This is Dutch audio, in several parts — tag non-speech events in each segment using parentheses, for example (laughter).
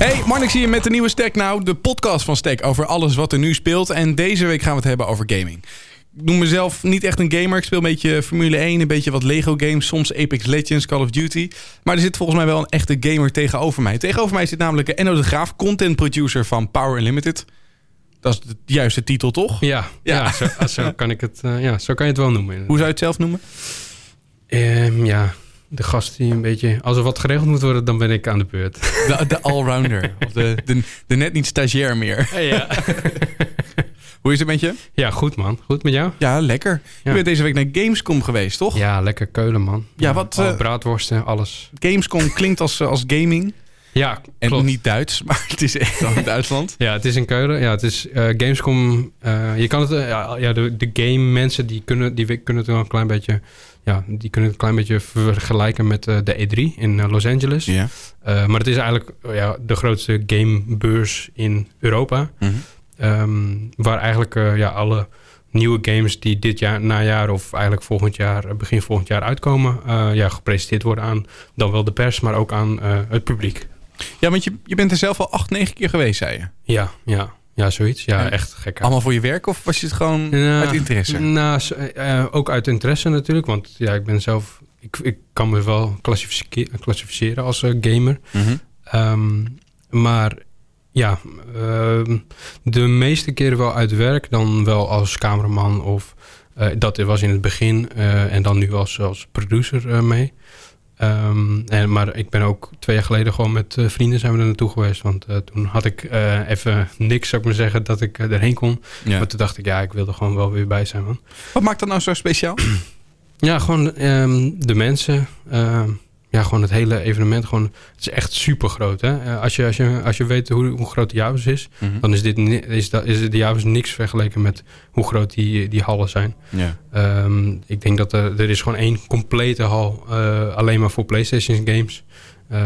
Hey, Marnix hier met de nieuwe Stack Nou, de podcast van Stack over alles wat er nu speelt. En deze week gaan we het hebben over gaming. Ik noem mezelf niet echt een gamer. Ik speel een beetje Formule 1, een beetje wat Lego games, soms Apex Legends, Call of Duty. Maar er zit volgens mij wel een echte gamer tegenover mij. Tegenover mij zit namelijk Enno de Graaf, content producer van Power Unlimited. Dat is de juiste titel, toch? Ja, Ja. ja. zo, zo kan ik het, eh, ja, zo kan je het wel noemen. Hoe zou je het zelf noemen? Ehm, ja, de gast die een beetje... Als er wat geregeld moet worden, dan ben ik aan de beurt. (laughs) De, de allrounder. of de, de, de net niet stagiair meer. ja. (laughs) Hoe is het met je? ja, goed man. Goed met jou? Ja, lekker. Je Ja. bent deze week naar Gamescom geweest, toch? Ja, lekker keulen man. Ja, wat, eh, braadworsten, alles. Gamescom klinkt als, als gaming. Ja, En klopt. niet Duits, (laughs) maar het is echt in Duitsland. Ja, het is in Keulen. Ja, het is eh, Gamescom. eh, je kan het, eh, ja, de, de game mensen die kunnen, die kunnen het wel een klein beetje, ja, die kunnen het een klein beetje vergelijken met de E3 in Los Angeles. Ja. Maar het is eigenlijk ja, de grootste gamebeurs in Europa. Ehm, waar eigenlijk ja, alle nieuwe games die dit jaar, najaar of eigenlijk volgend jaar, begin volgend jaar uitkomen, eh, ja, gepresenteerd worden aan dan wel de pers, maar ook aan het publiek. Ja, want je, je bent er zelf al acht, negen keer geweest, zei je. Ja, ja, ja, zoiets. Ja, En echt gek. Allemaal voor je werk of was je het gewoon uit interesse? Nou, eh, ook uit interesse natuurlijk. Want ja, ik ben zelf. Ik, ik kan me wel klassifice- klassificeren als eh, gamer. Mhm. Ehm, maar ja, ehm, de meeste keren wel uit werk, dan wel als cameraman of eh, dat was in het begin en dan nu als, als producer mee. Ehm, en, maar ik ben ook twee jaar geleden gewoon met eh, vrienden zijn we er naartoe geweest. Want eh, toen had ik eh, even niks, zou ik maar zeggen, dat ik erheen kon. Ja. Maar toen dacht ik, ja, ik wil er gewoon wel weer bij zijn, man. Wat maakt dat nou zo speciaal? Ja, gewoon ehm, de mensen. Ja, gewoon het hele evenement. Gewoon, het is echt super groot. Hè? Eh, als, je, als, je, als je weet hoe, hoe groot de Javus is, Mhm. dan is, dit, is, dat, is de Javus niks vergeleken met hoe groot die, die hallen zijn. Ehm, ik denk dat er, er is gewoon één complete hal uh, alleen maar voor PlayStation games. Uh,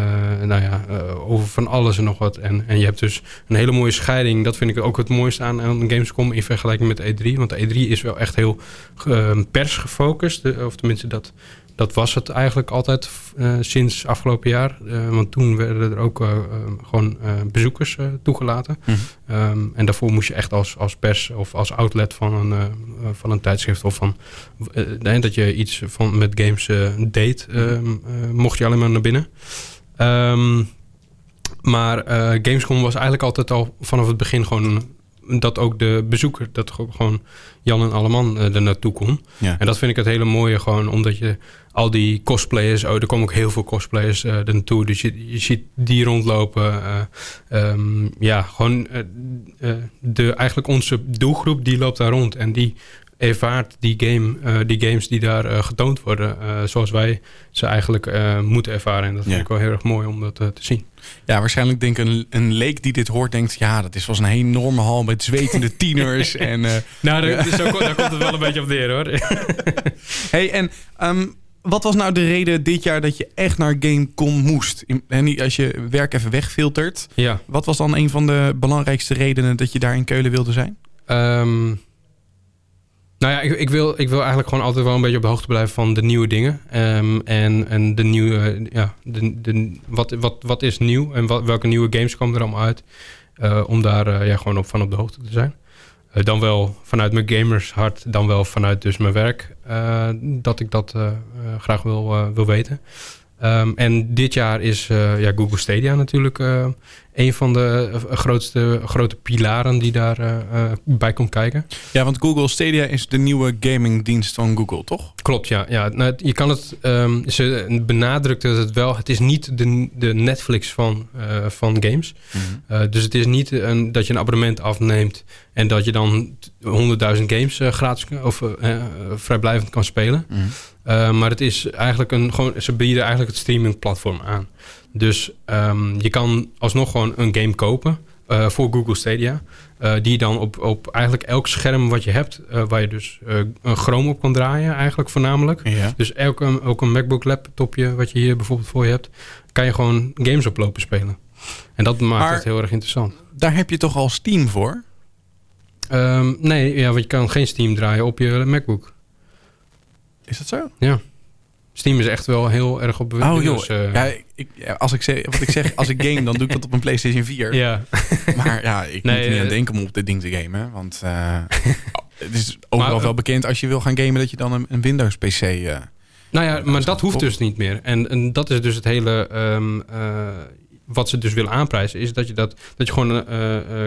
nou ja, uh, over van alles en nog wat. En, en je hebt dus een hele mooie scheiding. Dat vind ik ook het mooiste aan, aan Gamescom in vergelijking met E3. Want de E3 is wel echt heel pers gefocust. Of tenminste, dat, dat was het eigenlijk altijd uh, sinds afgelopen jaar. Uh, want toen werden er ook uh, gewoon bezoekers toegelaten. Mhm. Um, en daarvoor moest je echt als, als pers of als outlet van een, van een tijdschrift of van dat je iets van, met games deed, um, mocht je alleen maar naar binnen. Um, maar Gamescom was eigenlijk altijd al vanaf het begin gewoon dat ook de bezoeker, dat gewoon Jan en Alleman uh, er naartoe kon. Ja. En dat vind ik het hele mooie gewoon, omdat je al die cosplayers, oh, er komen ook heel veel cosplayers uh, er naartoe. Dus je, je ziet die rondlopen. Uh, um, ja, gewoon de, eigenlijk onze doelgroep die loopt daar rond. En die ervaart die, game, uh, die games die daar uh, getoond worden, uh, zoals wij ze eigenlijk moeten ervaren. En dat vind Ja. ik wel heel erg mooi om dat te zien. Ja, waarschijnlijk denk ik een, een leek die dit hoort denkt... ja, dat is was een enorme hal met zwetende (laughs) tieners. en, nou, daar, zo, daar komt het wel een beetje op neer hoor. (laughs) hey, en um, wat was nou de reden dit jaar dat je echt naar Gamecom moest? En niet als je werk even wegfiltert. Ja. Wat was dan een van de belangrijkste redenen dat je daar in Keulen wilde zijn? Um, nou ja, ik, ik, wil, ik wil eigenlijk gewoon altijd wel een beetje op de hoogte blijven van de nieuwe dingen. Um, en, en de nieuwe, ja, de, de, wat, wat, wat is nieuw en welke nieuwe games komen er allemaal uit. Uh, om daar uh, ja, gewoon op, van op de hoogte te zijn. Dan wel vanuit mijn gamershart, dan wel vanuit dus mijn werk. dat ik dat graag wil, wil weten. Um, en dit jaar is uh, ja, Google Stadia natuurlijk uh, een van de uh, grootste grote pilaren die daarbij bij komt kijken. Ja, want Google Stadia is de nieuwe gamingdienst van Google, toch? Klopt, ja. ja nou, je kan het, um, ze benadrukte het wel, het is niet de, de Netflix van, van games. Mm -hmm. dus het is niet een, dat je een abonnement afneemt en dat je dan 100.000 games gratis of vrijblijvend kan spelen. Mm -hmm. Uh, maar het is eigenlijk een gewoon. Ze bieden eigenlijk het streamingplatform aan. Dus um, je kan alsnog gewoon een game kopen uh, voor Google Stadia. Uh, die dan op, op eigenlijk elk scherm wat je hebt, waar je dus een Chrome op kan draaien, eigenlijk voornamelijk. Ja. Dus elke, ook een MacBook laptopje, wat je hier bijvoorbeeld voor je hebt, kan je gewoon games oplopen spelen. En dat maakt maar het heel erg interessant. Daar heb je toch al Steam voor? Um, nee, ja, want je kan geen Steam draaien op je MacBook. Is dat zo? Ja. Steam is echt wel heel erg op Oh joh, dus, uh... ja, ik, als ik zeg, wat ik zeg, als ik game, dan doe ik dat op een PlayStation 4. Ja. Maar ja, ik nee, moet er niet aan denken om op dit ding te gamen. Want uh, (laughs) het is overal maar, wel bekend als je wil gaan gamen dat je dan een, een Windows PC... Nou ja, maar dat hoeft dus niet meer. En, en dat is dus het hele... Um, wat ze dus willen aanprijzen... is dat je, dat, dat je gewoon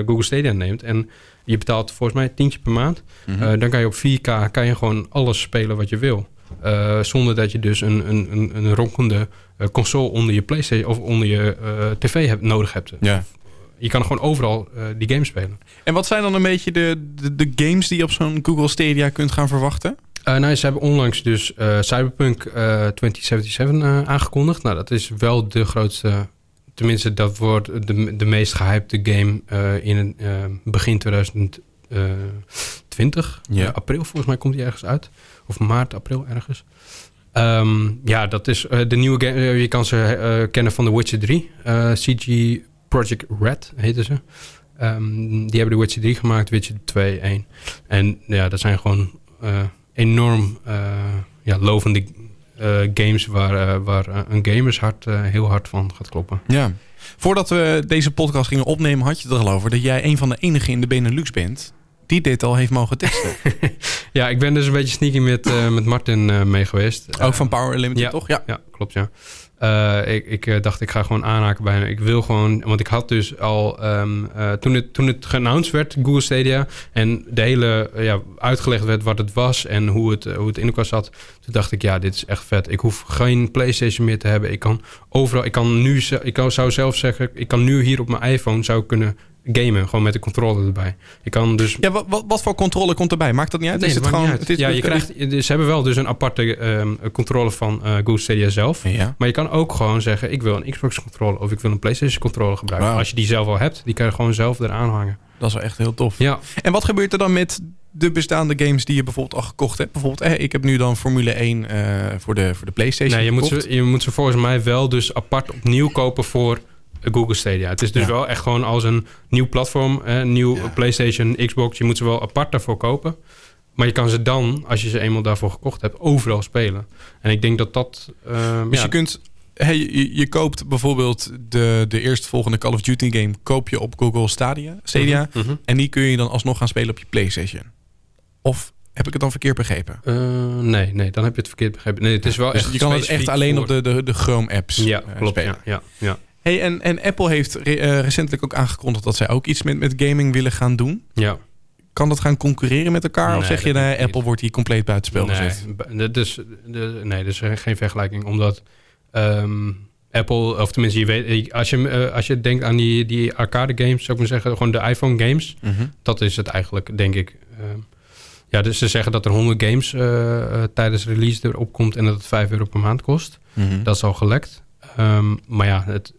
Google Stadia neemt... en je betaalt volgens mij tientje per maand. Mm -hmm. dan kan je op 4K kan je gewoon alles spelen wat je wil. Uh, zonder dat je dus een, een, een, een ronkende console onder je PlayStation of onder je uh, tv hebt, nodig hebt. Ja. Je kan gewoon overal die games spelen. En wat zijn dan een beetje de, de, de games die je op zo'n Google Stadia kunt gaan verwachten? nou, ze hebben onlangs dus Cyberpunk 2077 aangekondigd. Nou, dat is wel de grootste tenminste, dat wordt de, de meest gehypte game uh, in uh, begin 2020. Ja. april volgens mij komt die ergens uit. Of maart, april ergens. Um, ja, dat is de nieuwe game. je kan ze kennen van The Witcher 3. CG Project Red heette ze. Um, die hebben The Witcher 3 gemaakt, Witcher 2, 1. En ja, dat zijn gewoon enorm ja, lovende games waar, uh, waar een gamershart uh, heel hard van gaat kloppen. Ja. Voordat we deze podcast gingen opnemen, had je het er al over dat jij een van de enigen in de Benelux bent die dit al heeft mogen testen. (laughs) ja, ik ben dus een beetje sneaky met, met Martin mee geweest. Ook van Power Limited, ja, toch? Ja, ja klopt, ja. Uh, ik, ik uh, dacht, ik ga gewoon aanhaken bij hem. Ik wil gewoon, want ik had dus al, um, uh, toen, het, toen het geannounced werd, Google Stadia, en de hele, ja, uitgelegd werd wat het was en hoe het, hoe het in elkaar zat, toen dacht ik, ja, dit is echt vet. Ik hoef geen PlayStation meer te hebben. Ik kan overal, ik kan nu, ik zou zelf zeggen, ik kan nu hier op mijn iPhone zou kunnen gamen, gewoon met de controller erbij. Je kan dus... Ja, wat, wat, voor controller komt erbij? Maakt dat niet uit? Nee, is het gewoon, Het is, ja, je krijgt, ze hebben wel dus een aparte um, controller van uh, Google Stadia zelf. Ja. Maar je kan ook gewoon zeggen, ik wil een Xbox controller of ik wil een PlayStation controller gebruiken. Wow. Als je die zelf al hebt, die kan je gewoon zelf eraan hangen. Dat is wel echt heel tof. Ja. En wat gebeurt er dan met de bestaande games die je bijvoorbeeld al gekocht hebt? Bijvoorbeeld, eh, ik heb nu dan Formule 1 uh, voor, de, voor de PlayStation Nee, je moet, ze, je moet ze volgens mij wel dus apart opnieuw kopen voor Google Stadia. Het is dus ja. wel echt gewoon als een nieuw platform, een nieuw ja. PlayStation, Xbox. Je moet ze wel apart daarvoor kopen. Maar je kan ze dan, als je ze eenmaal daarvoor gekocht hebt, overal spelen. En ik denk dat dat... Uh, dus ja, je kunt... Hey, je, je, koopt bijvoorbeeld de, de eerstvolgende Call of Duty game... koop je op Google Stadia, Stadia uh -huh, uh -huh. en die kun je dan alsnog gaan spelen op je PlayStation. Of heb ik het dan verkeerd begrepen? Uh, nee, nee, dan heb je het verkeerd begrepen. Nee, het is wel dus echt je kan het echt alleen voor... op de, de, de Chrome-apps ja, uh, klopt, spelen. Ja, ja, ja. Hey, en, en Apple heeft re uh, recentelijk ook aangekondigd dat zij ook iets met, met gaming willen gaan doen. Ja. Kan dat gaan concurreren met elkaar? Nee, of zeg je, nee, Apple wordt hier compleet buitenspel nee, gezet? Dus, de, nee, dat is geen vergelijking. Omdat um, Apple, of tenminste, je weet, als je, uh, als je denkt aan die, die arcade games, zou ik maar zeggen, gewoon de iPhone games. Mm -hmm. Dat is het eigenlijk, denk ik. Uh, ja, dus ze zeggen dat er 100 games uh, tijdens release erop komt en dat het 5 euro per maand kost. Mm -hmm. Dat is al gelekt. Um, maar ja, het,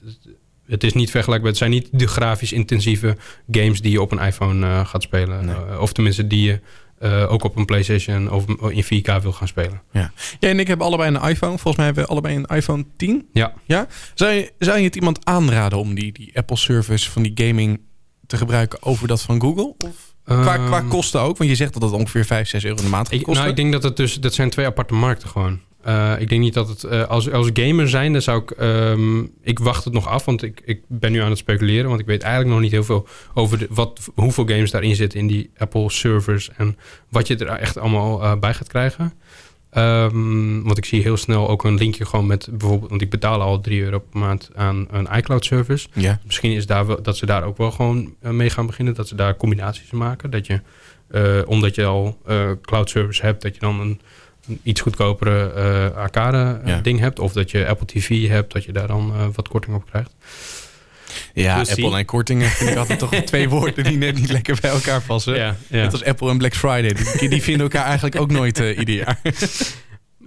het is niet vergelijkbaar. Het zijn niet de grafisch intensieve games die je op een iPhone uh, gaat spelen. Nee. Uh, of tenminste die je uh, ook op een PlayStation of in 4K wil gaan spelen. Ja. Jij en ik hebben allebei een iPhone. Volgens mij hebben we allebei een iPhone 10. Ja. ja? Zou, je, zou je het iemand aanraden om die, die Apple service van die gaming te gebruiken over dat van Google? Of? Qua, qua kosten ook? Want je zegt dat het ongeveer 5, 6 euro de maand gaat kosten. Nou, ik denk dat het dus... Dat zijn twee aparte markten gewoon. Uh, ik denk niet dat het... Uh, als, als gamer zijn, dan zou ik... Um, ik wacht het nog af, want ik, ik ben nu aan het speculeren. Want ik weet eigenlijk nog niet heel veel over de, wat, hoeveel games daarin zitten in die Apple servers. En wat je er echt allemaal uh, bij gaat krijgen. Um, want ik zie heel snel ook een linkje gewoon met bijvoorbeeld... Want ik betaal al 3 euro per maand aan een iCloud service. Ja. Misschien is daar wel, dat ze daar ook wel gewoon mee gaan beginnen. Dat ze daar combinaties maken. Dat je, omdat je al cloud service hebt, dat je dan een een iets goedkopere uh, arcade ja. ding hebt. Of dat je Apple TV hebt, dat je daar dan uh, wat korting op krijgt. Ja, dus Apple en kortingen vind ik (laughs) altijd toch twee woorden die net niet lekker bij elkaar passen. Ja, ja. Net als Apple en Black Friday. Die, die vinden elkaar eigenlijk ook nooit uh, ieder jaar. (laughs)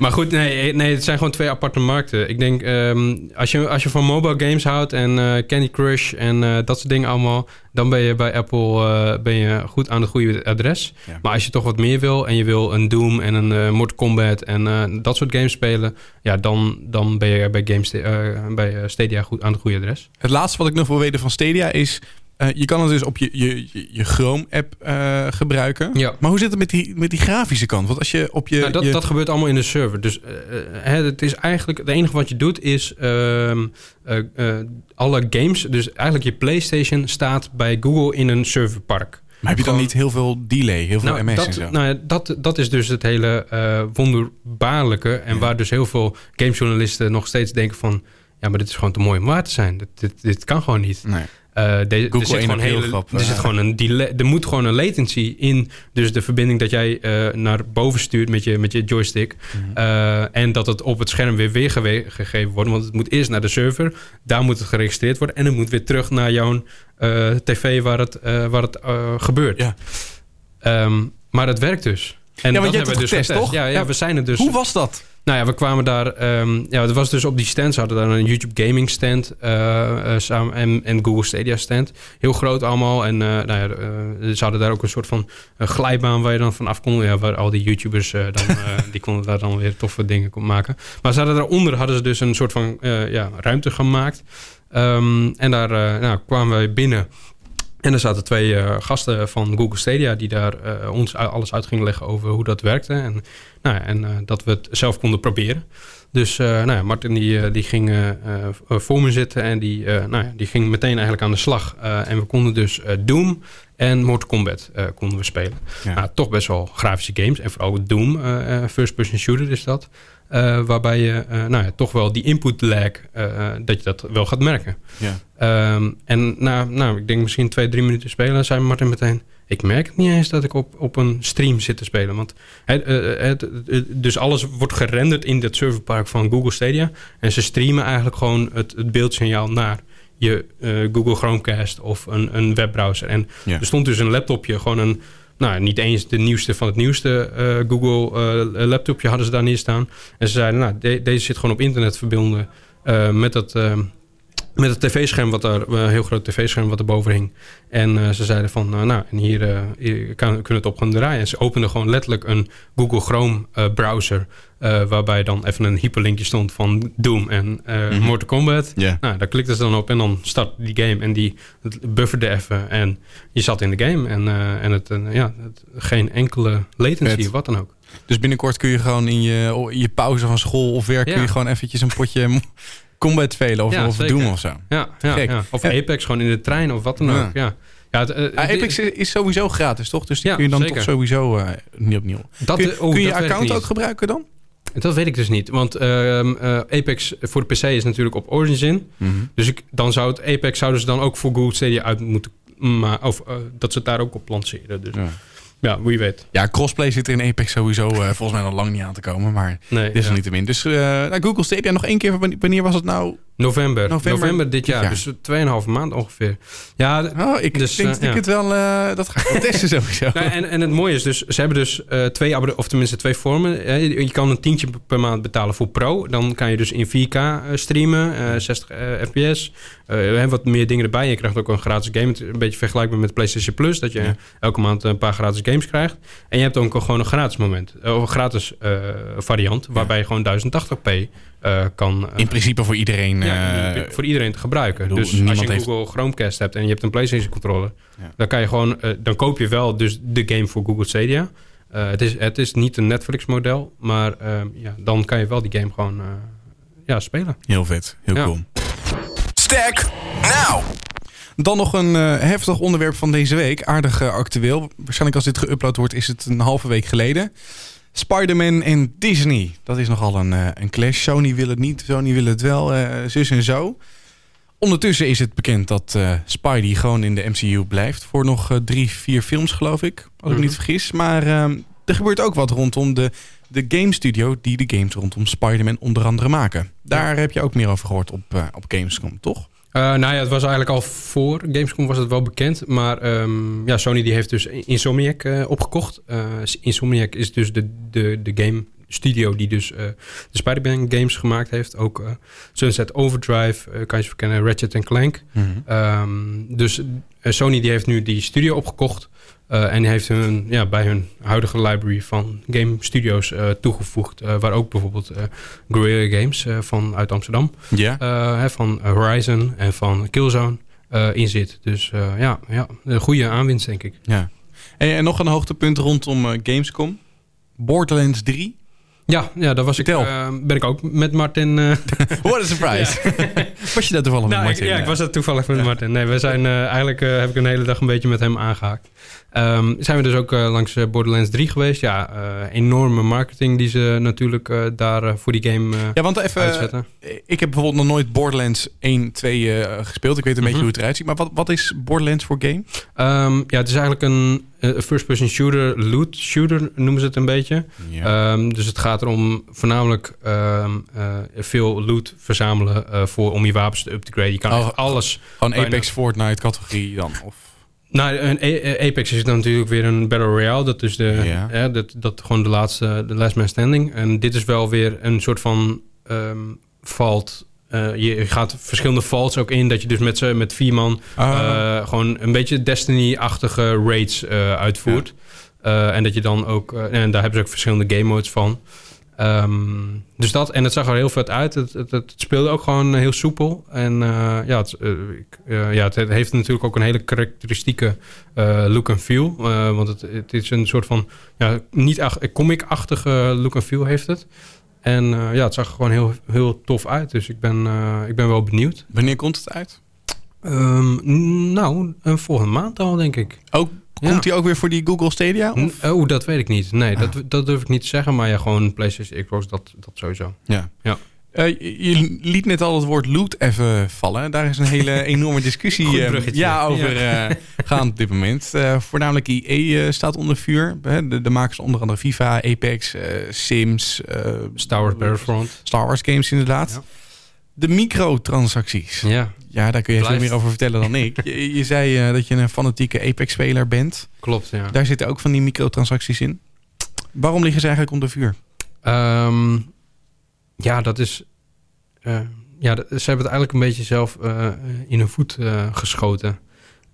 Maar goed, nee, nee, het zijn gewoon twee aparte markten. Ik denk, um, als, je, als je van mobile games houdt en uh, Candy Crush en uh, dat soort dingen allemaal, dan ben je bij Apple uh, ben je goed aan het goede adres. Ja. Maar als je toch wat meer wil en je wil een Doom en een Mortal Kombat en dat soort games spelen, ja, dan, dan ben je bij, Games, bij Stadia goed aan het goede adres. Het laatste wat ik nog wil weten van Stadia is, Eh, je kan het dus op je, je, je- je Chrome-app eh, gebruiken. Ja. Maar hoe zit het met die, met die grafische kant? Want als je op je... Nou, dat, je- dat gebeurt allemaal in de server. Dus eh, het is eigenlijk het enige wat je doet is ehm, eh, eh, alle games. Dus eigenlijk je PlayStation staat bij Google in een serverpark. maar heb je dan gewoon- niet heel veel delay, heel veel Nou, MS en dat, zo? nou dat, dat is dus het hele wonderbaarlijke. En Ja. waar dus heel veel gamejournalisten nog steeds denken van... ja, maar dit is gewoon te mooi om waar te zijn. Dit, dit, dit kan gewoon niet. nee. Eh, de- er, Google zit één gewoon heel hele, grap, er zit eh. gewoon een delay, er moet gewoon een latency in. Dus de verbinding dat jij eh, naar boven stuurt met je, met je joystick. Mhm. eh, en dat het op het scherm weer weergegeven wordt. Want het moet eerst naar de server. Daar moet het geregistreerd worden. En het moet weer terug naar jouw eh, tv waar het, eh, waar het eh, gebeurt. Ja. Ehm, maar het werkt dus. En Ja, want dat je hebt hebben we het dus getest, toch? Ja, ja, Ja. we zijn er dus. Hoe was dat? Nou ja, we kwamen daar. ehm ja, het was dus op die stand. Ze hadden daar een YouTube Gaming stand eh, eh, samen en, en Google Stadia stand. Heel groot allemaal. En eh, nou ja, ze hadden daar ook een soort van glijbaan waar je dan vanaf kon. Ja, waar al die YouTubers dan, (laughs) die konden daar dan weer toffe dingen kon maken. Maar ze hadden daaronder hadden ze dus een soort van ja, ruimte gemaakt. Ehm, en daar nou, kwamen wij binnen. En er zaten twee eh, gasten van Google Stadia die daar eh, ons alles uit gingen leggen over hoe dat werkte. En, nou ja, en eh, dat we het zelf konden proberen. Dus nou ja, Martin die, die ging voor me zitten en die, nou ja, die ging meteen eigenlijk aan de slag. En we konden dus Doom en Mortal Kombat konden we spelen. Ja. Nou, toch best wel grafische games. En vooral Doom, eh, first-person shooter is dat. Eh, waarbij je eh, nou ja, toch wel die input lag, eh, dat je dat wel gaat merken. Ja. Ehm, en na, nou, ik denk misschien twee, drie minuten spelen, zei Martin meteen... ik merk het niet eens dat ik op, op een stream zit te spelen. Want het, het, het- dus alles wordt gerenderd in dat serverpark van Google Stadia. En ze streamen eigenlijk gewoon het, het beeldsignaal naar je Google Chromecast of een, een webbrowser. En Ja. er stond dus een laptopje, gewoon een... Nou, niet eens de nieuwste van het nieuwste eh, Google eh, laptopje hadden ze daar neer staan. En ze zeiden, nou, de- deze zit gewoon op internet verbonden eh, met dat... eh, met het tv-scherm, wat daar, een heel groot tv-scherm wat erboven hing. En eh, ze zeiden van, eh, nou, en hier, eh, hier kan, kunnen we het op gaan draaien. En ze openden gewoon letterlijk een Google Chrome eh, browser. eh, waarbij dan even een hyperlinkje stond van Doom en eh Mhm. Mortal Kombat. Nou, daar klikten ze dan op en dan start die game. En die bufferde even. En je zat in de game. En, eh, en het, eh, ja, het, geen enkele latency, wat dan ook. Dus binnenkort kun je gewoon in je, in je pauze van school of werk... Ja. kun je gewoon eventjes een potje (laughs) combat spelen of, Ja, of doen of zo. Ja, ja, ja. Of. Apex gewoon in de trein of wat dan ook. Ja. Ja, het, eh, Ah, Apex is, is sowieso gratis, toch? Dus die kun je dan zeker. toch sowieso eh, niet opnieuw. dat, kun je, oh, kun je dat weet ik account ook gebruiken dan? Dat weet ik dus niet. Want ehm, eh, Apex voor de PC is natuurlijk op Origin. Dus ik, dan zou het Apex zouden ze dan ook voor Google Stadia uit moeten... Maar, of eh, dat ze het daar ook op lanceren. Dus Ja. wie weet. Ja, crossplay zit er in Apex sowieso eh, volgens mij nog lang niet aan te komen. Maar Nee, dit is ja. er niet te min. Dus eh, nou, Google Stadia nog één keer. Wanneer was het nou? November. November November. dit jaar. jaar. Dus 2,5 maand ongeveer. Ja, Oh, ik Dus, denk eh, dat ik ja. het wel... eh, dat ga ik (laughs) testen sowieso. Nou, en, en het mooie is dus, ze hebben dus eh, twee of tenminste twee vormen. Je je kan een tientje per maand betalen voor Pro. Dan kan je dus in 4K eh, streamen, eh, 60 eh, fps. Wat meer dingen erbij. Je krijgt ook een gratis game. Een beetje vergelijkbaar met PlayStation Plus. Dat je Ja. elke maand een paar gratis games krijgt. En je hebt ook gewoon een gratis moment. Of een gratis variant. Waarbij je gewoon 1080p eh, kan... In principe voor iedereen... ja, eh, voor iedereen te gebruiken. bedoel, dus als je een heeft- Google Chromecast hebt en je hebt een PlayStation controller, Ja. dan kan je gewoon, eh, dan koop je wel dus de game voor Google Stadia. Eh, het, is, het is niet een Netflix model, maar ehm, ja, dan kan je wel die game gewoon eh, ja, spelen. Heel vet. Heel Ja. cool. Stack now. Dan nog een eh, heftig onderwerp van deze week. Aardig eh, actueel. Waarschijnlijk als dit geüpload wordt is het een halve week geleden. Spider-Man en Disney. Dat is nogal een, eh, een clash. Sony wil het niet, Sony wil het wel. eh, zus en zo. Ondertussen is het bekend dat eh, Spidey gewoon in de MCU blijft. Voor nog eh, drie, vier films geloof ik. Als ik me niet Mhm. vergis. Maar ehm, er gebeurt ook wat rondom de, de game studio... die de games rondom Spider-Man onder andere maken. Daar heb je ook meer over gehoord op, op Gamescom, toch? Eh, nou ja, het was eigenlijk al voor Gamescom was het wel bekend. Maar ehm, ja, Sony die heeft dus Insomniac eh, opgekocht. Eh, Insomniac is dus de, de, de game studio die dus eh, de Spider-Man games gemaakt heeft. Ook eh, Sunset Overdrive, eh, kan je verkennen, Ratchet Clank. Ehm, dus Sony die heeft nu die studio opgekocht. en heeft hun, ja, bij hun huidige library van game studios toegevoegd. waar ook bijvoorbeeld Guerrilla Games van uit Amsterdam. Ja. Eh, hè, van Horizon en van Killzone. in zit. Dus ja, ja, een goede aanwinst, denk ik. Ja. En, en nog een hoogtepunt rondom Gamescom. Borderlands 3. Ja, ja daar was ik, eh, ben ik ook met Martin. eh, (laughs) What a surprise. (laughs) was je daar toevallig nou, met ik, Martin? ja, ik was dat toevallig met Martin. Nee, we zijn eh, eigenlijk heb ik een hele dag een beetje met hem aangehaakt. Ehm, zijn we dus ook eh, langs eh, Borderlands 3 geweest. Ja, eh, enorme marketing die ze natuurlijk eh, daar voor die game Ja, want even, uitzetten. ik heb bijvoorbeeld nog nooit Borderlands 1, 2 eh, gespeeld. Ik weet een beetje Mhm. hoe het eruit ziet. Maar wat, wat is Borderlands voor game? Ehm, ja, het is eigenlijk een first-person shooter, loot shooter noemen ze het een beetje. Ehm, dus het gaat erom voornamelijk veel loot verzamelen voor, om je wapens te upgraden. Je kan Oh, alles... Gewoon bijna- Apex Fortnite categorie dan? Of... Nou, een Apex is dan natuurlijk weer een Battle Royale. Dat is de, Ja. dat, dat gewoon de laatste, de last man standing. En dit is wel weer een soort van valt. eh, je gaat verschillende vaults ook in. Dat je dus met, z'n- met vier man Ah. eh, gewoon een beetje Destiny-achtige raids eh, uitvoert. En dat je dan ook... en daar hebben ze ook verschillende game modes van. Ehm, dus dat, en het zag er heel vet uit. Het, het, het speelde ook gewoon heel soepel. En eh, ja, het, eh, ik, eh, ja, het heeft natuurlijk ook een hele karakteristieke look en feel. Want het, het is een soort van ja, niet ach- comic-achtige look en feel heeft het. En ja, het zag er gewoon heel, heel tof uit. Dus ik ben, ik ben wel benieuwd. Wanneer komt het uit? Ehm, nou, een volgende maand al, denk ik. Ook. Komt die ook weer voor die Google Stadia? Of? N- Oh, dat weet ik niet. Nee, Ah. dat, dat durf ik niet te zeggen. Maar ja, gewoon PlayStation, Xbox, dat, dat sowieso. Ja. Ja. Eh, je- liet net al het woord loot even vallen. Daar is een hele (laughs) enorme discussie eh, ja, over Ja. eh, gaan op dit moment. Voornamelijk IE staat onder vuur. De, de makers onder andere FIFA, Apex, Sims, Star Wars Battlefront. Star Wars games inderdaad. Ja. De microtransacties. Ja, Ja, daar kun je veel meer over vertellen dan ik. (laughs) Je, je zei eh, dat je een fanatieke Apex-speler bent. klopt. Ja. Daar zitten ook van die microtransacties in. Waarom liggen ze eigenlijk onder vuur? Ehm, ja, dat is. eh, ja, ze hebben het eigenlijk een beetje zelf eh, in hun voet geschoten.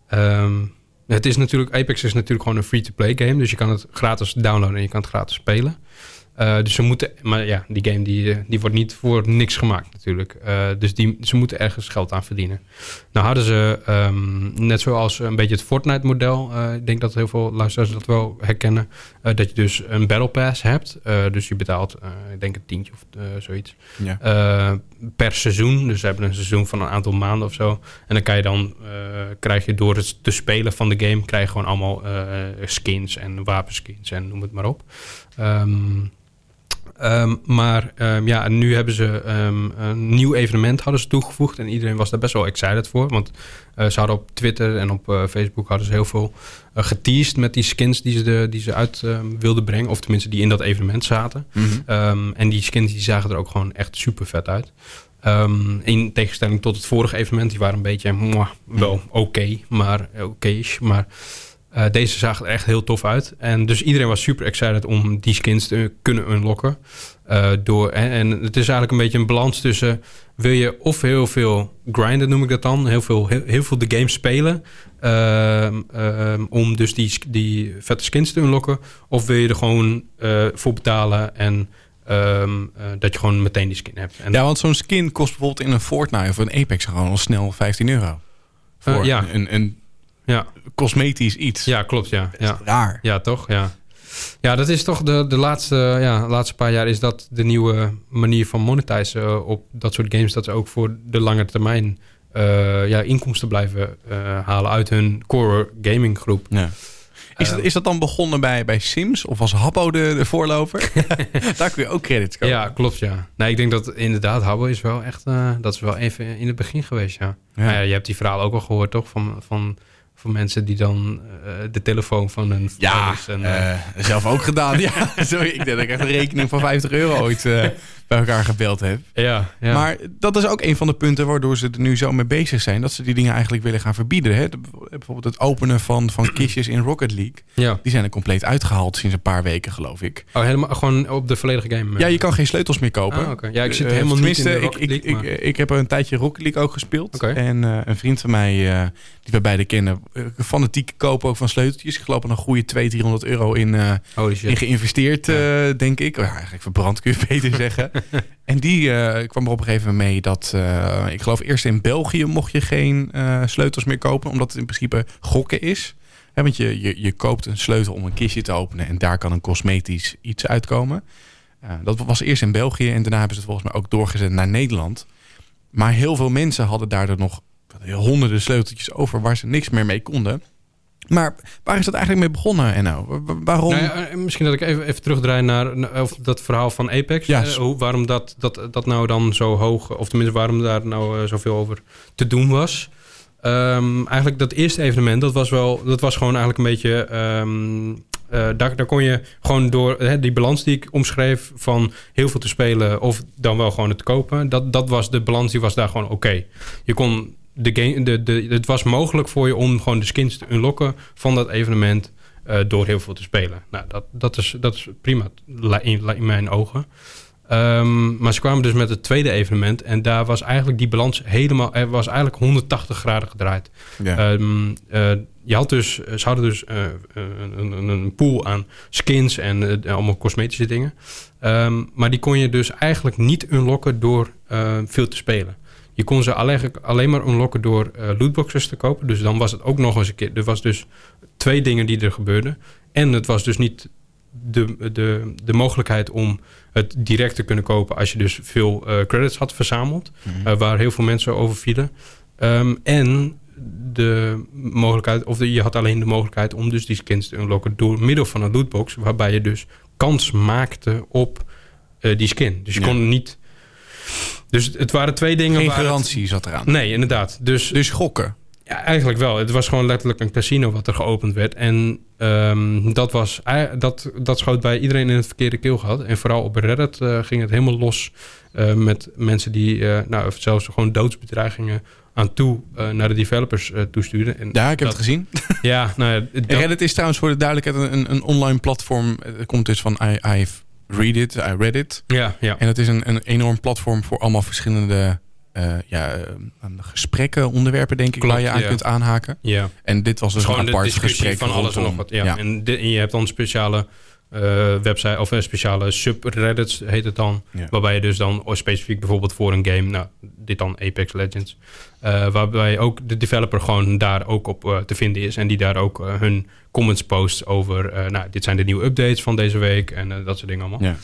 Ehm, het is natuurlijk, Apex is natuurlijk gewoon een free-to-play game. Dus je kan het gratis downloaden en je kan het gratis spelen. Eh, dus ze moeten, maar ja, die game die, eh, die wordt niet voor niks gemaakt natuurlijk. Eh, dus die, ze moeten ergens geld aan verdienen. Nou hadden ze, ehm, net zoals een beetje het Fortnite-model, eh, ik denk dat heel veel luisteraars dat wel herkennen, dat je dus een Battle Pass hebt. Dus je betaalt, ik denk een tientje of zoiets, Ja. per seizoen. Dus ze hebben een seizoen van een aantal maanden of zo. En dan kan je dan, krijg je door het te spelen van de game, krijg je gewoon allemaal skins en wapenskins en noem het maar op. Ehm, ehm, maar ehm, ja, nu hebben ze ehm, een nieuw evenement hadden ze toegevoegd. En iedereen was daar best wel excited voor. Want eh, ze hadden op Twitter en op eh, Facebook hadden ze heel veel eh, geteased met die skins die ze, de, die ze uit wilden brengen. Of tenminste die in dat evenement zaten. Mhm. En die skins die zagen er ook gewoon echt super vet uit. In tegenstelling tot het vorige evenement, die waren een beetje mwah, wel oké, maar oké. maar eh, deze zagen er echt heel tof uit. En dus iedereen was super excited om die skins te kunnen unlocken. Eh, door, en, en het is eigenlijk een beetje een balans tussen... wil je of heel veel grinden, noem ik dat dan... heel veel, heel, heel veel de game spelen... ehm, ehm, om dus die, die vette skins te unlocken... of wil je er gewoon eh, voor betalen... en ehm, eh, dat je gewoon meteen die skin hebt. En Ja, want zo'n skin kost bijvoorbeeld in een Fortnite of een Apex gewoon al snel 15 euro. Voor ja. een, een ja, cosmetisch iets. ja, klopt, ja. ja. Raar. Ja, toch? Ja. Ja, dat is toch de, de laatste, ja, laatste paar jaar is dat de nieuwe manier van monetizen eh, op dat soort games. Dat ze ook voor de lange termijn eh, ja, inkomsten blijven eh, halen uit hun core gaming groep. Ja. Is, dat, is dat dan begonnen bij, bij Sims of was Habbo de, de voorloper? (laughs) Daar kun je ook credits kopen. Ja, klopt, ja. Nee, ik denk dat inderdaad Habbo is wel echt, dat is wel even in het begin geweest, ja. Ja. Nou ja, je hebt die verhaal ook al gehoord, toch? Van, van, van mensen die dan eh, de telefoon van hun Ja, en, eh, eh, zelf ook gedaan. (laughs) Ja, sorry, ik denk dat ik echt een rekening van 50 euro ooit bij elkaar gebeld heb. ja, ja. Maar dat is ook een van de punten waardoor ze er nu zo mee bezig zijn. Dat ze die dingen eigenlijk willen gaan verbieden. Hè? De- Bijvoorbeeld het openen van, van (clears throat) kistjes in Rocket League. ja. Die zijn er compleet uitgehaald sinds een paar weken, geloof ik. Oh, helemaal gewoon op de volledige game. eh. Ja, je kan geen sleutels meer kopen. Ah. Ja, ik zit Eh, helemaal niet in de Rocket ik, League, ik, maar- ik, ik heb een tijdje Rocket League ook gespeeld. En eh, een vriend van mij, eh, die we beide kennen, eh, fanatiek kopen ook van sleuteltjes. Ik geloof een goede 200, 300 euro in, eh, in geïnvesteerd, eh, denk ik. Oh, ja, eigenlijk verbrand kun je beter (laughs) zeggen. (laughs) en die eh, kwam er op een gegeven moment mee dat... eh, ik geloof eerst in België mocht je geen eh, sleutels meer kopen... omdat het in principe gokken is. Want je, je, je koopt een sleutel om een kistje te openen... en daar kan een cosmetisch iets uitkomen. Dat was eerst in België en daarna hebben ze het volgens mij ook doorgezet naar Nederland. Maar heel veel mensen hadden daardoor nog honderden sleuteltjes over... waar ze niks meer mee konden... Maar waar is dat eigenlijk mee begonnen, Enno? Wa- wa- Waarom? Nou ja, eh, misschien dat ik even, even terugdraai naar, of dat verhaal van Apex. Ja, Eh, hoe, waarom dat, dat, dat nou dan zo hoog, of tenminste waarom daar nou eh, zoveel over te doen was. Ehm, eigenlijk dat eerste evenement, dat was wel, dat was gewoon eigenlijk een beetje. ehm, eh, daar, daar kon je gewoon door hè, die balans die ik omschreef van heel veel te spelen of dan wel gewoon het kopen. Dat, dat was de balans, die was daar gewoon oké. Je kon de game, de, de, het was mogelijk voor je om gewoon de skins te unlocken van dat evenement eh, door heel veel te spelen. Nou, dat, dat, is, dat is prima in, in mijn ogen. Ehm, maar ze kwamen dus met het tweede evenement en daar was eigenlijk die balans helemaal, er was eigenlijk 180 graden gedraaid. Ja. Ehm, eh, je had dus, ze hadden dus eh, een, een, een pool aan skins en allemaal cosmetische dingen. Ehm, maar die kon je dus eigenlijk niet unlocken door veel te spelen. Je kon ze alleen, alleen maar unlocken door eh, lootboxes te kopen. Dus dan was het ook nog eens een keer. Er was dus twee dingen die er gebeurden. En het was dus niet de, de, de mogelijkheid om het direct te kunnen kopen als je dus veel eh, credits had verzameld. eh, waar heel veel mensen over vielen. Ehm, en de mogelijkheid, of de, je had alleen de mogelijkheid om dus die skins te unlocken door middel van een lootbox, waarbij je dus kans maakte op die skin. Dus je Ja. kon niet. Dus het waren twee dingen. Geen het- garantie zat eraan. Nee, inderdaad. Dus Dus gokken. ja, eigenlijk wel. Het was gewoon letterlijk een casino wat er geopend werd. En ehm, dat, was, dat, dat schoot bij iedereen in het verkeerde keelgat. En vooral op Reddit eh, ging het helemaal los eh, met mensen die eh, nou, zelfs gewoon doodsbedreigingen aan toe naar de developers toestuurden. En Ja, ik heb dat- het gezien. (laughs) Ja, nou ja, En dat- Reddit is trouwens voor de duidelijkheid een, een online platform. Het komt dus van I, I've read it, I read it. ja, ja. En het is een, een enorm platform voor allemaal verschillende eh, ja, eh, gesprekken, onderwerpen denk ik, Klopt, waar je aan ja. kunt aanhaken. ja. En dit was dus gewoon een apart gesprek van alles en nog wat. Ja. En, je hebt dan speciale website of een speciale subreddits heet het dan. Ja. Waarbij je dus dan specifiek bijvoorbeeld voor een game, nou dit dan Apex Legends, eh, waarbij ook de developer gewoon daar ook op eh, te vinden is en die daar ook eh, hun comments post over, eh, nou dit zijn de nieuwe updates van deze week en eh, dat soort dingen allemaal. Ja.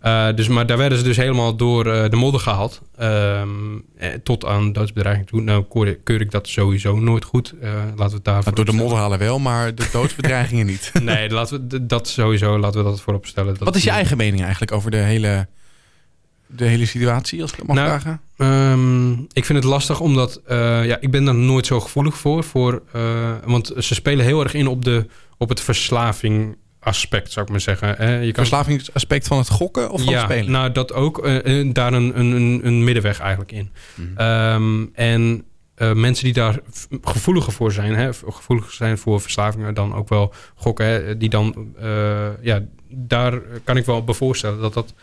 Eh, dus, maar daar werden ze dus helemaal door eh, de modder gehaald. Ehm, eh, tot aan doodsbedreiging toe. Nou keur, ik dat sowieso nooit goed. Eh, laten we het daar Nou, door de modder halen wel, maar de (laughs) doodsbedreigingen niet. Nee, laten we dat sowieso. Laten we dat voorop stellen. Dat Wat is je eigen mening eigenlijk over de hele, de hele situatie, als ik het mag Nou, vragen? Ehm, ik vind het lastig omdat ja, ik ben daar nooit zo gevoelig voor. voor want ze spelen heel erg in op, de, op het verslaving aspect, zou ik maar zeggen. Hè, je kan Verslavingsaspect van het gokken of van ja, het spelen? nou dat ook. eh, eh, daar een, een, een, een middenweg eigenlijk in. Mhm. Ehm, en eh, mensen die daar gevoeliger voor zijn, hè, gevoeliger zijn voor verslavingen dan ook wel gokken, hè, die dan, eh, ja, daar kan ik wel bij voorstellen dat dat,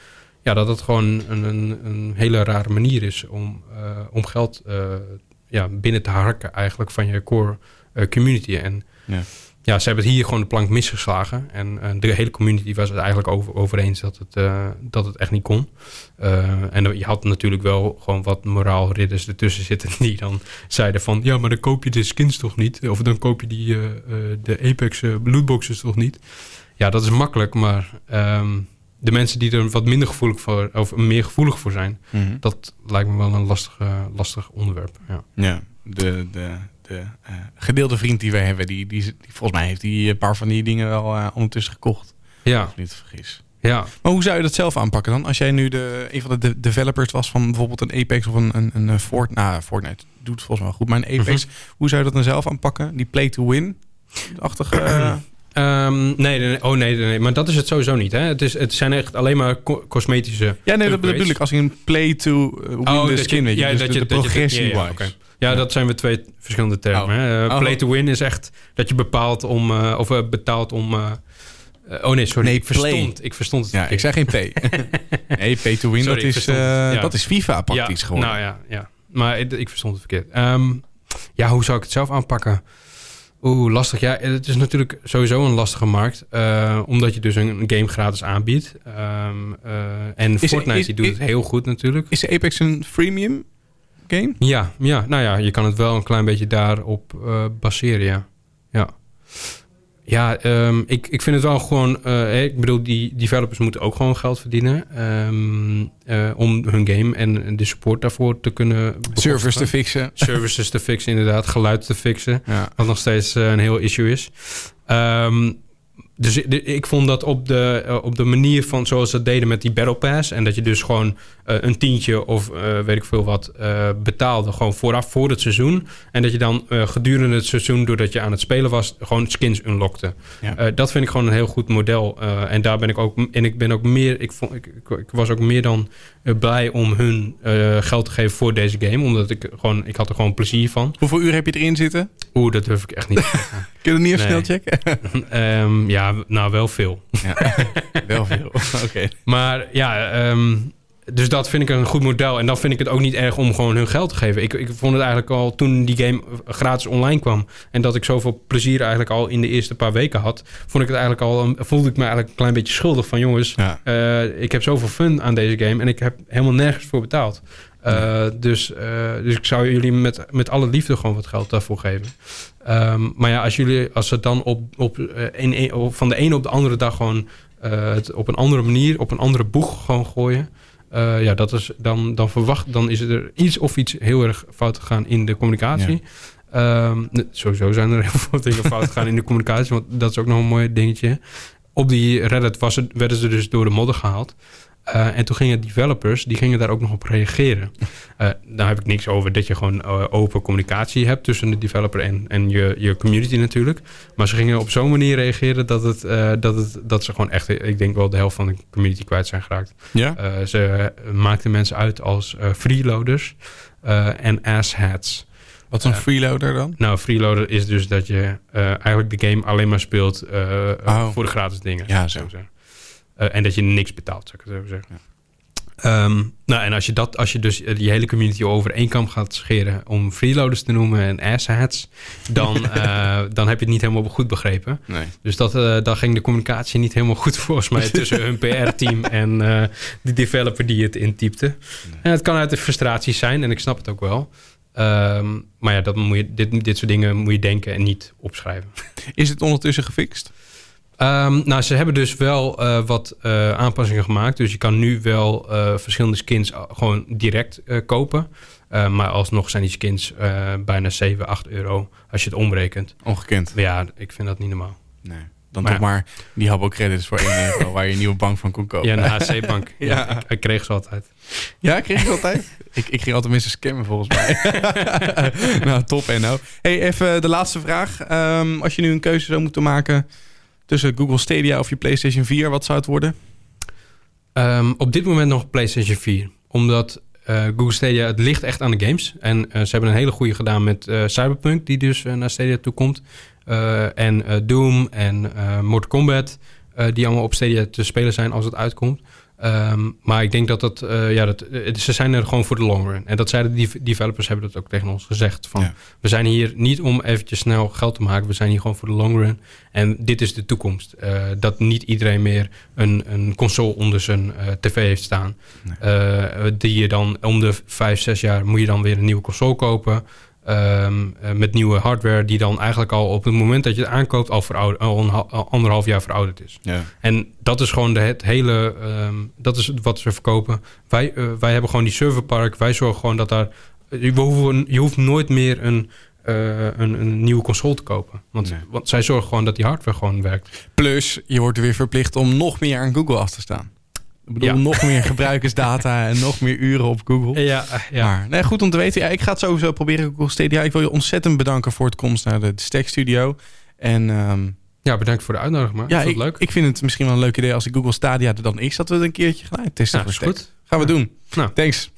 ja, dat dat gewoon een, een, een hele rare manier is om, eh, om geld eh, ja, binnen te harken eigenlijk van je core community. En Ja. Ja, ze hebben het hier gewoon de plank misgeslagen. En eh, de hele community was het eigenlijk over, over eens dat het, eh, dat het echt niet kon. Eh, en je had natuurlijk wel gewoon wat moraalridders ertussen zitten (laughs) die dan zeiden van... ja, maar dan koop je de skins toch niet? Of dan koop je die, de Apex lootboxes toch niet? Ja, dat is makkelijk, maar ehm, de mensen die er wat minder gevoelig voor... of meer gevoelig voor zijn... Mhm. dat lijkt me wel een lastig, lastig onderwerp. Ja. Ja, de, de, de eh, gedeelde vriend die wij hebben, die, die, die- volgens mij heeft hij een paar van die dingen wel eh, ondertussen gekocht. Ja, Als ik niet vergis. ja. Maar hoe zou je dat zelf aanpakken dan? Als jij nu de, een van de de developers was van bijvoorbeeld een Apex of een, een, een eh, Fortnite. Nou, Fortnite doet volgens mij wel goed. Maar een Apex, hoe zou je dat dan zelf aanpakken? Die play to win? Achtige. (clears throat) Ehm, nee, nee, oh nee, nee, maar dat is het sowieso niet. Hè? Het, is, het zijn echt alleen maar co- cosmetische. ja, nee, dat bedoel ik. Als je een play to eh, win Oh, de dat skin, je- weet je. ja, dus dat de, je- de dat je- progressie ja, ja, wise. oké. Ja, Ja. dat zijn weer twee verschillende termen. Oh. hè. Eh, Oh. Play to win is echt dat je bepaalt om, eh, of eh, betaalt om. oh nee, sorry. Nee, ik verstond. Ik verstond het. Ja, ik zei geen P. (laughs) nee, pay to win, Sorry, dat, is, dat is FIFA praktisch ja, geworden. Nou ja, ja. Maar ik, ik verstond het verkeerd. Ehm, ja, hoe zou ik het zelf aanpakken? Oeh, lastig. Ja, het is natuurlijk sowieso een lastige markt. eh, omdat je dus een game gratis aanbiedt. Ehm, eh, en Is- Fortnite is- die doet is- het heel goed natuurlijk. Is Apex een freemium game? Ja, ja, nou ja, je kan het wel een klein beetje daarop eh baseren, ja. Ja, ja ehm, ik, ik vind het wel gewoon... eh, ik bedoel, die developers moeten ook gewoon geld verdienen... ehm, eh, om hun game en de support daarvoor te kunnen... Servers te fixen. (laughs) Services te fixen, inderdaad. Geluid te fixen. Ja. Wat nog steeds eh, een heel issue is. Ehm, dus ik- vond dat op de, eh, op de manier van zoals ze dat deden met die Battle Pass. En dat je dus gewoon eh, een tientje of eh, weet ik veel wat betaalde. Gewoon vooraf voor het seizoen. En dat je dan gedurende het seizoen, doordat je aan het spelen was, gewoon skins unlockte. Ja. Dat vind ik gewoon een heel goed model. En daar ben ik ook. En ik ben ook meer. Ik, vond, ik, ik was ook meer dan blij om hun eh, geld te geven voor deze game. Omdat ik gewoon. Ik had er gewoon plezier van. Hoeveel uur heb je erin zitten? Oeh, dat durf ik echt niet. (laughs) Kun je dat niet even Nee. snel checken? (laughs) Ehm, ja, nou wel veel. Ja. Wel veel. (laughs) Oké. Maar ja, ehm, dus dat vind ik een goed model. En dan vind ik het ook niet erg om gewoon hun geld te geven. Ik, ik vond het eigenlijk al toen die game gratis online kwam. En dat ik zoveel plezier eigenlijk al in de eerste paar weken had. Vond ik het eigenlijk al, voelde ik me eigenlijk een klein beetje schuldig van jongens. Ja. eh, ik heb zoveel fun aan deze game en ik heb helemaal nergens voor betaald. Eh, dus, eh, dus ik zou jullie met, met alle liefde gewoon wat geld daarvoor geven. Ehm, maar ja, als jullie als ze dan op, op, in, op- van de ene op de andere dag gewoon het op een andere manier, op een andere boeg gewoon gooien. Eh, ja, dat is dan, dan verwacht, dan is er iets of iets heel erg fout gegaan in de communicatie. Ehm, sowieso zijn er heel veel dingen fout gegaan in de communicatie, want dat is ook nog een mooi dingetje. Op die Reddit was het, werden ze dus door de modder gehaald. Eh, en toen gingen developers, die gingen daar ook nog op reageren. (laughs) Eh daar heb ik niks over dat je gewoon eh, open communicatie hebt tussen de developer en, en je, je community natuurlijk. Maar ze gingen op zo'n manier reageren dat, het, dat, het, dat ze gewoon echt, ik denk wel de helft van de community kwijt zijn geraakt. Ja? Ze maakten mensen uit als freeloaders en asshats. Wat is een freeloader dan? Nou, freeloader is dus dat je eigenlijk de game alleen maar speelt Oh. voor de gratis dingen. Ja, zo. zeggen. Eh, en dat je niks betaalt, zou ik het zo zeggen. Ehm, nou, en als je, dat, als je dus eh, die hele community over één kam gaat scheren om freeloaders te noemen en asshats, dan, (laughs) eh, dan heb je het niet helemaal goed begrepen. Nee. Dus dat, eh dan ging de communicatie niet helemaal goed volgens mij tussen hun (laughs) PR-team en eh de developer die het intypte. En het kan uit de frustraties zijn en ik snap het ook wel. Ehm, maar ja, dat moet je, dit, dit soort dingen moet je denken en niet opschrijven. Is het ondertussen gefixt? Ehm, nou, ze hebben dus wel eh, wat eh, aanpassingen gemaakt. Dus je kan nu wel eh, verschillende skins gewoon direct kopen. Maar alsnog zijn die skins bijna 7, 8 euro als je het omrekent. Ongekend. Ja, ik vind dat niet normaal. Nee. Dan Maar toch maar die Habbo credits voor 1 euro waar je een nieuwe bank van kon kopen. Ja, een HC-bank. (laughs) ja, Ja. ik, ik kreeg ze altijd. Ja, kreeg je altijd? (laughs) ik, ik ging altijd mensen scammen volgens mij. (laughs) nou, top en nou. Hey, even de laatste vraag. Ehm, als je nu een keuze zou moeten maken tussen Google Stadia of je PlayStation 4, wat zou het worden? Ehm, op dit moment nog PlayStation 4. Omdat eh, Google Stadia, het ligt echt aan de games. En eh, ze hebben een hele goede gedaan met eh, Cyberpunk, die dus naar Stadia toe komt. En Doom en Mortal Kombat, die allemaal op Stadia te spelen zijn als het uitkomt. Ehm, maar ik denk dat dat, eh, ja, dat, eh, ze zijn er gewoon voor de long run. En dat zeiden de dev- developers, hebben dat ook tegen ons gezegd. Van, Ja. We zijn hier niet om eventjes snel geld te maken. We zijn hier gewoon voor de long run. En dit is de toekomst. Eh, dat niet iedereen meer een, een console onder zijn tv heeft staan. Die je dan om de vijf, zes jaar moet je dan weer een nieuwe console kopen. Ehm, eh, met nieuwe hardware die dan eigenlijk al op het moment dat je het aankoopt al, verouderd, al anderhalf jaar verouderd is. Ja. En dat is gewoon de, het hele, ehm, dat is wat ze verkopen. Wij, eh, wij hebben gewoon die serverpark. Wij zorgen gewoon dat daar, je, hoeven, je hoeft nooit meer een, eh, een, een nieuwe console te kopen. Want, Nee. want zij zorgen gewoon dat die hardware gewoon werkt. Plus, je wordt weer verplicht om nog meer aan Google af te staan. Ik bedoel, Ja. nog meer (laughs) gebruikersdata en nog meer uren op Google. Ja, ja. Maar, nee, goed om te weten. Ja, ik ga het sowieso proberen Google Stadia. Ik wil je ontzettend bedanken voor het komst naar de Stack Studio. En ehm, ja, bedankt voor de uitnodiging. Maar. ja, ik, leuk. ik vind het misschien wel een leuk idee als ik Google Stadia er dan is. Dat we het een keertje gaan testen is goed. Gaan we doen. Nou. Thanks.